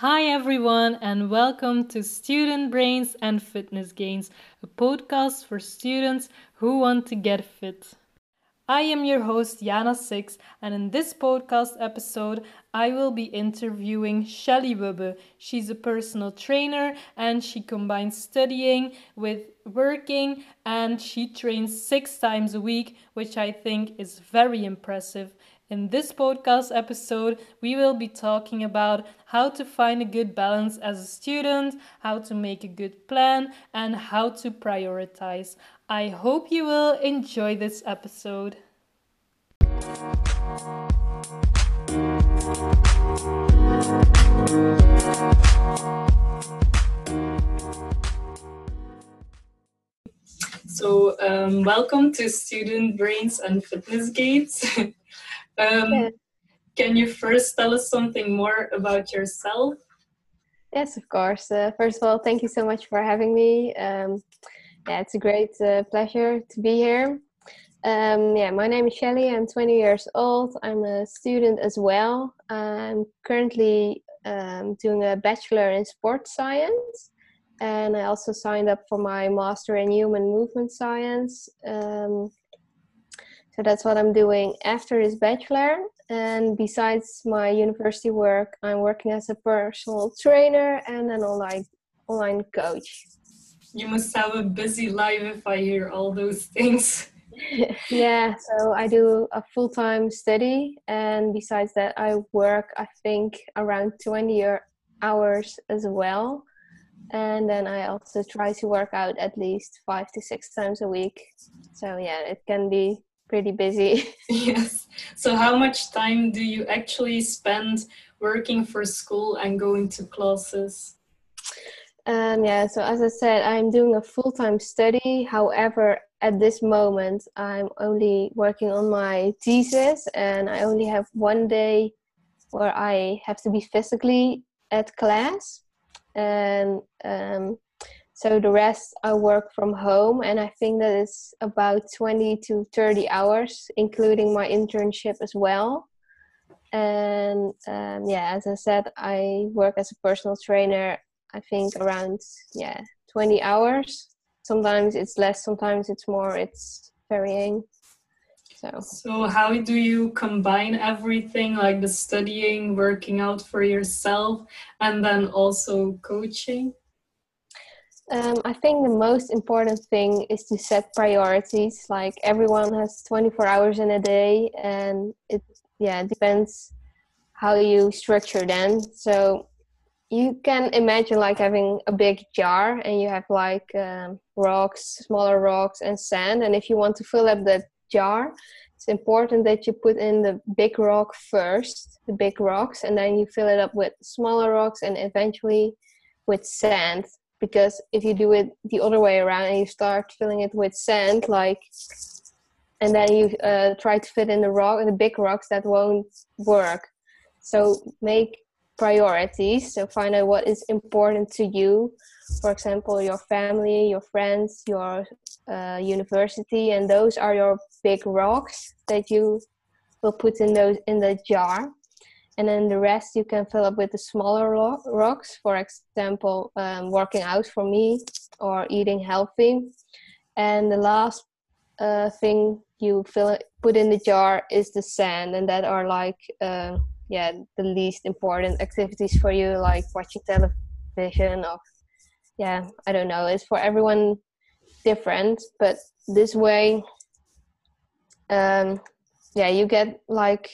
Hi, everyone, and welcome to Student Brains and Fitness Gains, a podcast for students who want to get fit. I am your host, Jana Six, and in this podcast episode, I will be interviewing Shelly Wubbe. She's a personal trainer and she combines studying with working, and she trains six times a week, which I think is very impressive. In this podcast episode, we will be talking about how to find a good balance as a student, how to make a good plan, and how to prioritize. I hope you will enjoy this episode. So, um, welcome to Student Brains and Fitness Gains. um. Can you first tell us something more about yourself? Yes, of course. Uh, first of all, thank you so much for having me. Um, yeah, it's a great uh, pleasure to be here. Um, yeah, my name is Shelly. I'm 20 years old. I'm a student as well. I'm currently um, doing a bachelor in sports science, and I also signed up for my master in human movement science. Um, so that's what I'm doing after this bachelor. And besides my university work, I'm working as a personal trainer and an online online coach. You must have a busy life if I hear all those things. yeah, so I do a full time study, and besides that, I work, I think, around 20 hours as well. And then I also try to work out at least five to six times a week. So, yeah, it can be pretty busy. yes. So, how much time do you actually spend working for school and going to classes? Um, yeah, so as I said, I'm doing a full time study. However, at this moment, I'm only working on my thesis, and I only have one day where I have to be physically at class. And um, so the rest I work from home, and I think that it's about 20 to 30 hours, including my internship as well. And um, yeah, as I said, I work as a personal trainer I think around yeah 20 hours. Sometimes it's less, sometimes it's more. It's varying. So. so how do you combine everything like the studying working out for yourself and then also coaching um, I think the most important thing is to set priorities. Like everyone has 24 hours in a day, and it yeah depends how you structure them. So you can imagine like having a big jar and you have like um, rocks smaller rocks and sand and if you want to fill up that jar it's important that you put in the big rock first the big rocks and then you fill it up with smaller rocks and eventually with sand because if you do it the other way around and you start filling it with sand like and then you uh, try to fit in the rock the big rocks that won't work. So make priorities so find out what is important to you. For example your family your friends your uh, university and those are your big rocks that you will put in those in the jar and then the rest you can fill up with the smaller ro- rocks for example um, working out for me or eating healthy. And the last uh, thing you fill it, put in the jar is the sand and that are like uh, yeah the least important activities for you like watching television or yeah i don't know. It's for everyone different but this way um yeah you get like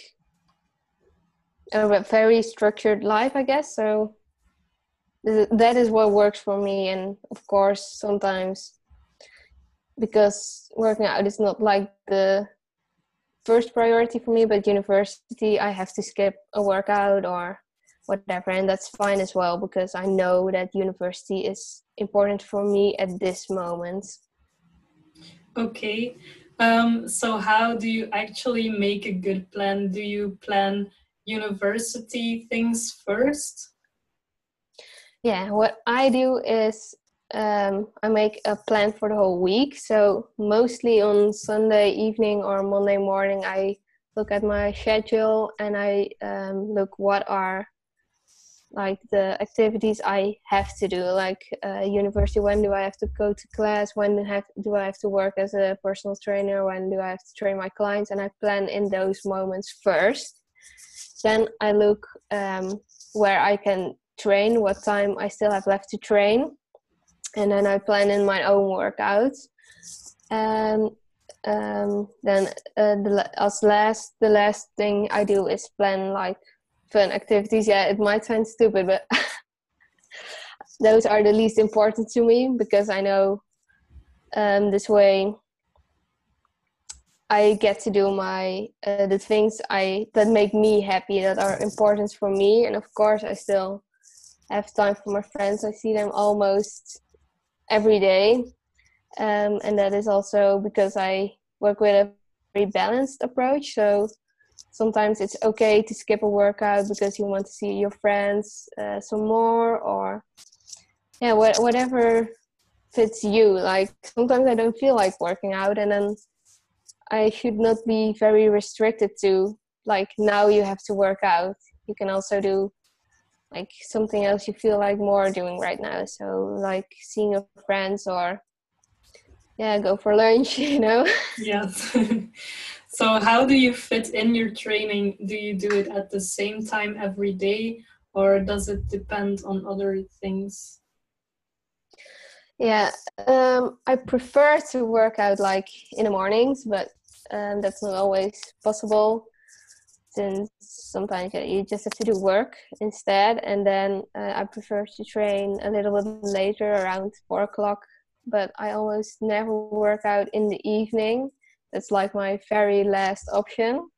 a very structured life i guess. So that is what works for me. And of course sometimes because working out is not like the first priority for me but university i have to skip a workout or whatever and that's fine as well because i know that university is important for me at this moment. Okay. Um, so how do you actually make a good plan? Do you plan university things first yeah what i do is um, I make a plan for the whole week. So mostly on Sunday evening or Monday morning, I look at my schedule and I um, look what are like the activities I have to do, like uh, university. When do I have to go to class? When do, have, do I have to work as a personal trainer? When do I have to train my clients? And I plan in those moments first. Then I look um, where I can train, what time I still have left to train, and then I plan in my own workouts. And um, then uh, the, as last, the last thing I do is plan like fun activities. Yeah, it might sound stupid, but those are the least important to me because I know um, this way I get to do my uh, the things I that make me happy that are important for me, and of course I still have time for my friends. I see them almost every day, um, and that is also because I work with a very balanced approach. So sometimes it's okay to skip a workout because you want to see your friends uh, some more or yeah wh- whatever fits you like sometimes i don't feel like working out and then i should not be very restricted to like now you have to work out you can also do like something else you feel like more doing right now so like seeing your friends or yeah go for lunch you know yes So, how do you fit in your training? Do you do it at the same time every day, or does it depend on other things? Yeah, um, I prefer to work out like in the mornings, but um, that's not always possible since sometimes you just have to do work instead. And then uh, I prefer to train a little bit later, around four o'clock. But I almost never work out in the evening it's like my very last option.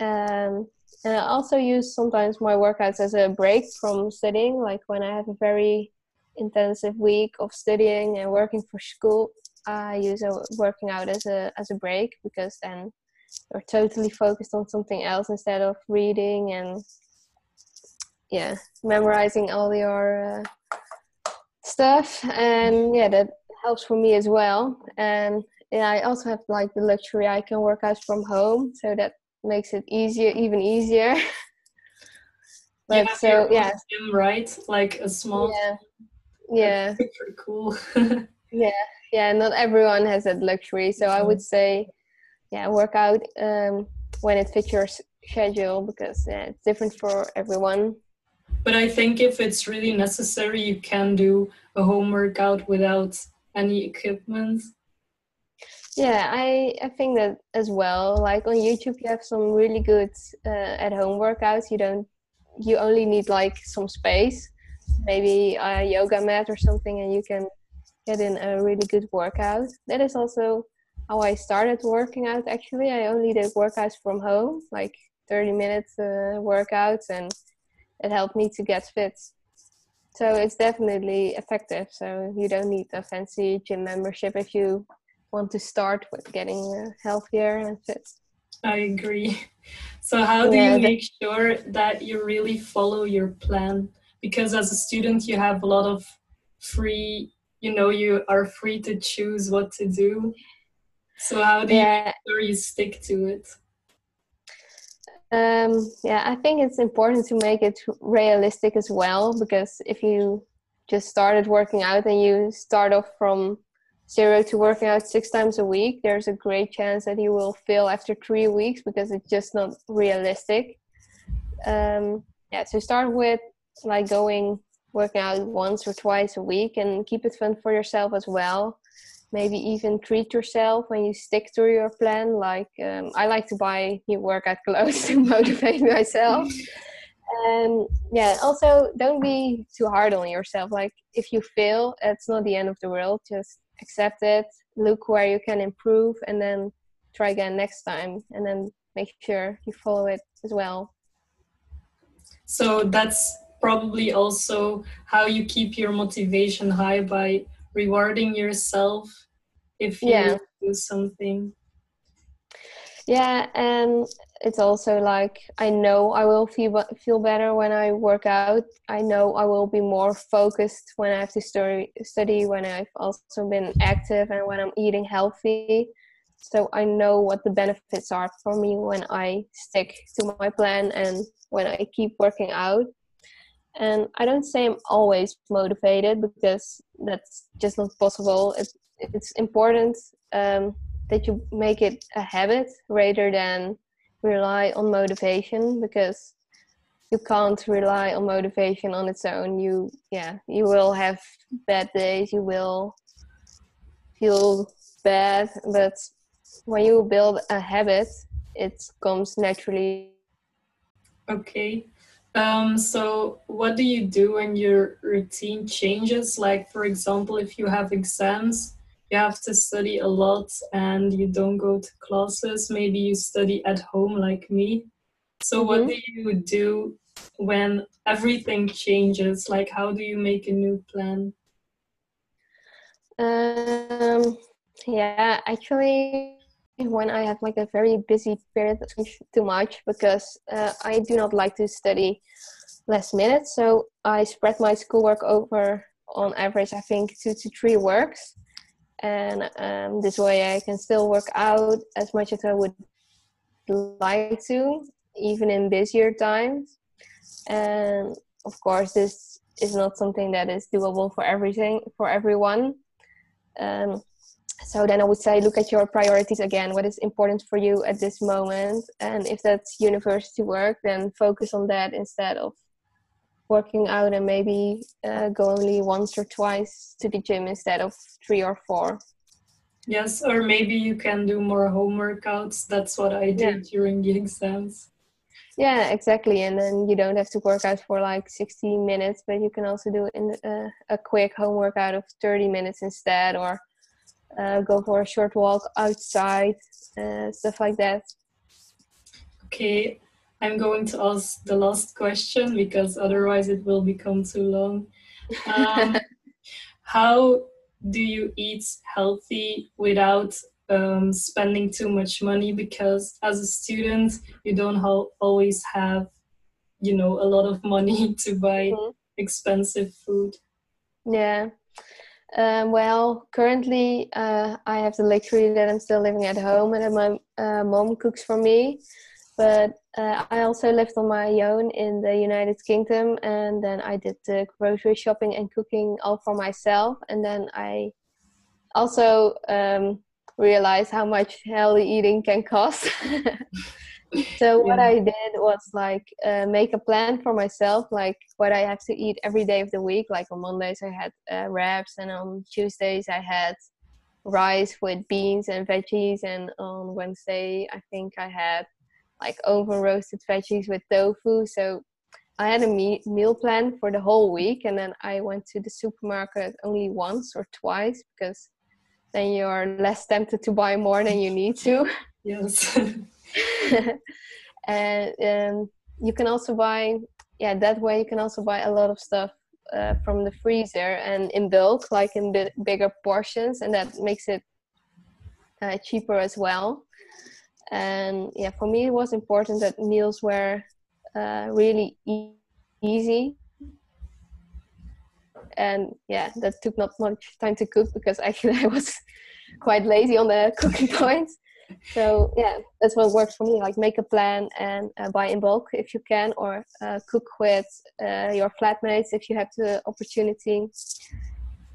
Um, and I also use sometimes my workouts as a break from studying, like when I have a very intensive week of studying and working for school. I use a working out as a as a break because then you're totally focused on something else instead of reading and yeah memorizing all your uh, stuff and yeah that helps for me as well and yeah, I also have like the luxury I can work out from home, so that makes it easier, even easier. but so yeah, gym, right? Like a small. Yeah. Yeah. Pretty cool. yeah, yeah. Not everyone has that luxury, so I would say, yeah, work out um, when it fits your schedule because yeah, it's different for everyone. But I think if it's really necessary, you can do a home workout without any equipment yeah i i think that as well like on youtube you have some really good uh, at home workouts you don't you only need like some space maybe a yoga mat or something and you can get in a really good workout that is also how i started working out actually i only did workouts from home like 30 minutes uh, workouts and it helped me to get fit so it's definitely effective so you don't need a fancy gym membership if you want to start with getting uh, healthier and fit. I agree. So, how do yeah, you make sure that you really follow your plan? Because as a student, you have a lot of free, you know, you are free to choose what to do. So, how do yeah. you make sure you stick to it? Um, yeah, I think it's important to make it realistic as well because if you just started working out and you start off from zero to working out six times a week, there's a great chance that you will fail after three weeks because it's just not realistic. Um, yeah, so start with like going working out once or twice a week and keep it fun for yourself as well. Maybe even treat yourself when you stick to your plan. Like um, I like to buy new workout clothes to motivate myself. and yeah, also don't be too hard on yourself. Like if you fail, it's not the end of the world. Just accept it, look where you can improve, and then try again next time. And then make sure you follow it as well. So that's probably also how you keep your motivation high by rewarding yourself if you yeah. do something. Yeah, and it's also like I know I will feel feel better when I work out. I know I will be more focused when I have to study, study when I've also been active and when I'm eating healthy. So I know what the benefits are for me when I stick to my plan and when I keep working out. And I don't say I'm always motivated because that's just not possible. It's it's important um, that you make it a habit rather than rely on motivation because you can't rely on motivation on its own. You yeah, you will have bad days. You will feel bad, but when you build a habit, it comes naturally. Okay. Um, so, what do you do when your routine changes? Like, for example, if you have exams, you have to study a lot and you don't go to classes. Maybe you study at home, like me. So, mm-hmm. what do you do when everything changes? Like, how do you make a new plan? Um, yeah, actually, when I have like a very busy period, too much because uh, I do not like to study last minute. So I spread my schoolwork over on average, I think two to three works, and um, this way I can still work out as much as I would like to, even in busier times. And of course, this is not something that is doable for everything for everyone. Um, so then i would say look at your priorities again what is important for you at this moment and if that's university work then focus on that instead of working out and maybe uh, go only once or twice to the gym instead of three or four. Yes or maybe you can do more home workouts that's what i did yeah. during the exams. Yeah exactly and then you don't have to work out for like 60 minutes but you can also do in uh, a quick home workout of 30 minutes instead or uh, go for a short walk outside, uh, stuff like that. Okay, I'm going to ask the last question because otherwise it will become too long. Um, how do you eat healthy without um, spending too much money? Because as a student, you don't always have, you know, a lot of money to buy mm-hmm. expensive food. Yeah. Um, well, currently uh, I have the luxury that I'm still living at home and my uh, mom cooks for me. But uh, I also lived on my own in the United Kingdom, and then I did the grocery shopping and cooking all for myself. And then I also um, realized how much healthy eating can cost. so what i did was like uh, make a plan for myself like what i have to eat every day of the week. Like on mondays i had uh, wraps and on tuesdays i had rice with beans and veggies and on wednesday i think i had like oven roasted veggies with tofu. So i had a me- meal plan for the whole week and then i went to the supermarket only once or twice because then you're less tempted to buy more than you need to. Yes and um, you can also buy yeah that way you can also buy a lot of stuff uh, from the freezer and in bulk like in bit bigger portions and that makes it uh, cheaper as well. And yeah for me it was important that meals were uh, really e- easy. And yeah that took not much time to cook because actually i was quite lazy on the cooking points so yeah that's what works for me like make a plan and uh, buy in bulk if you can or uh, cook with uh, your flatmates if you have the opportunity.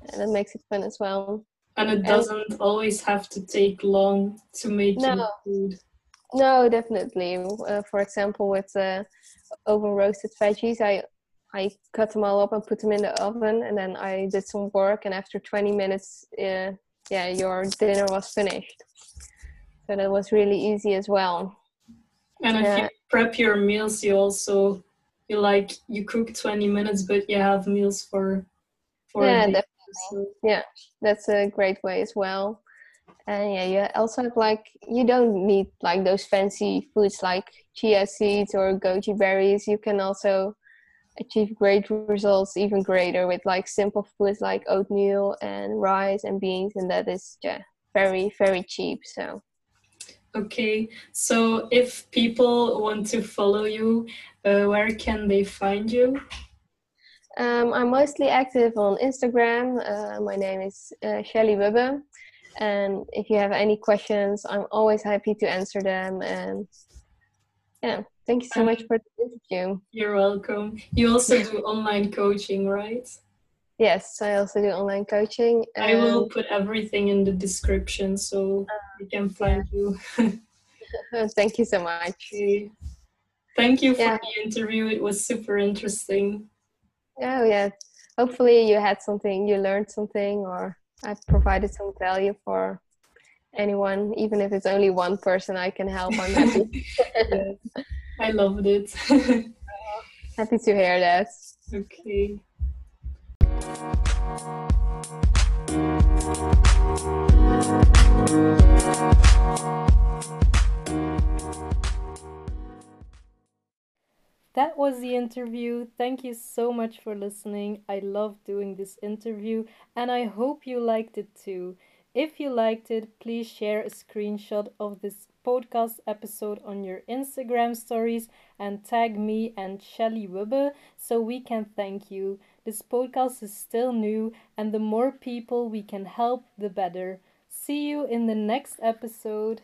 And that makes it fun as well. And it doesn't and, always have to take long to make no, food. No definitely. Uh, for example with uh, oven roasted veggies i I cut them all up and put them in the oven, and then I did some work. And after 20 minutes, uh, yeah, your dinner was finished so that was really easy as well. And if you prep your meals you also you like you cook 20 minutes but you have meals for for yeah definitely. So. yeah that's a great way as well. And yeah you also have like you don't need like those fancy foods like chia seeds or goji berries. You can also achieve great results even greater with like simple foods like oatmeal and rice and beans and that is yeah very very cheap so Okay, so if people want to follow you, uh, where can they find you? Um, I'm mostly active on Instagram. Uh, my name is uh, Shelly Wubbe. And if you have any questions, I'm always happy to answer them. And yeah, Thank you so much for the interview. You're welcome. You also do online coaching, right? Yes, I also do online coaching. I will put everything in the description so ah, we can find you. Thank you so much. Okay. Thank you for yeah. the interview. It was super interesting. Oh, yeah. Hopefully, you had something, you learned something, or I provided some value for anyone, even if it's only one person I can help. I'm happy. yes. I loved it. happy to hear that. Okay. That was the interview. Thank you so much for listening. I love doing this interview and I hope you liked it too. If you liked it, please share a screenshot of this podcast episode on your Instagram stories and tag me and Shelly Wubbe so we can thank you. This podcast is still new, and the more people we can help, the better. See you in the next episode.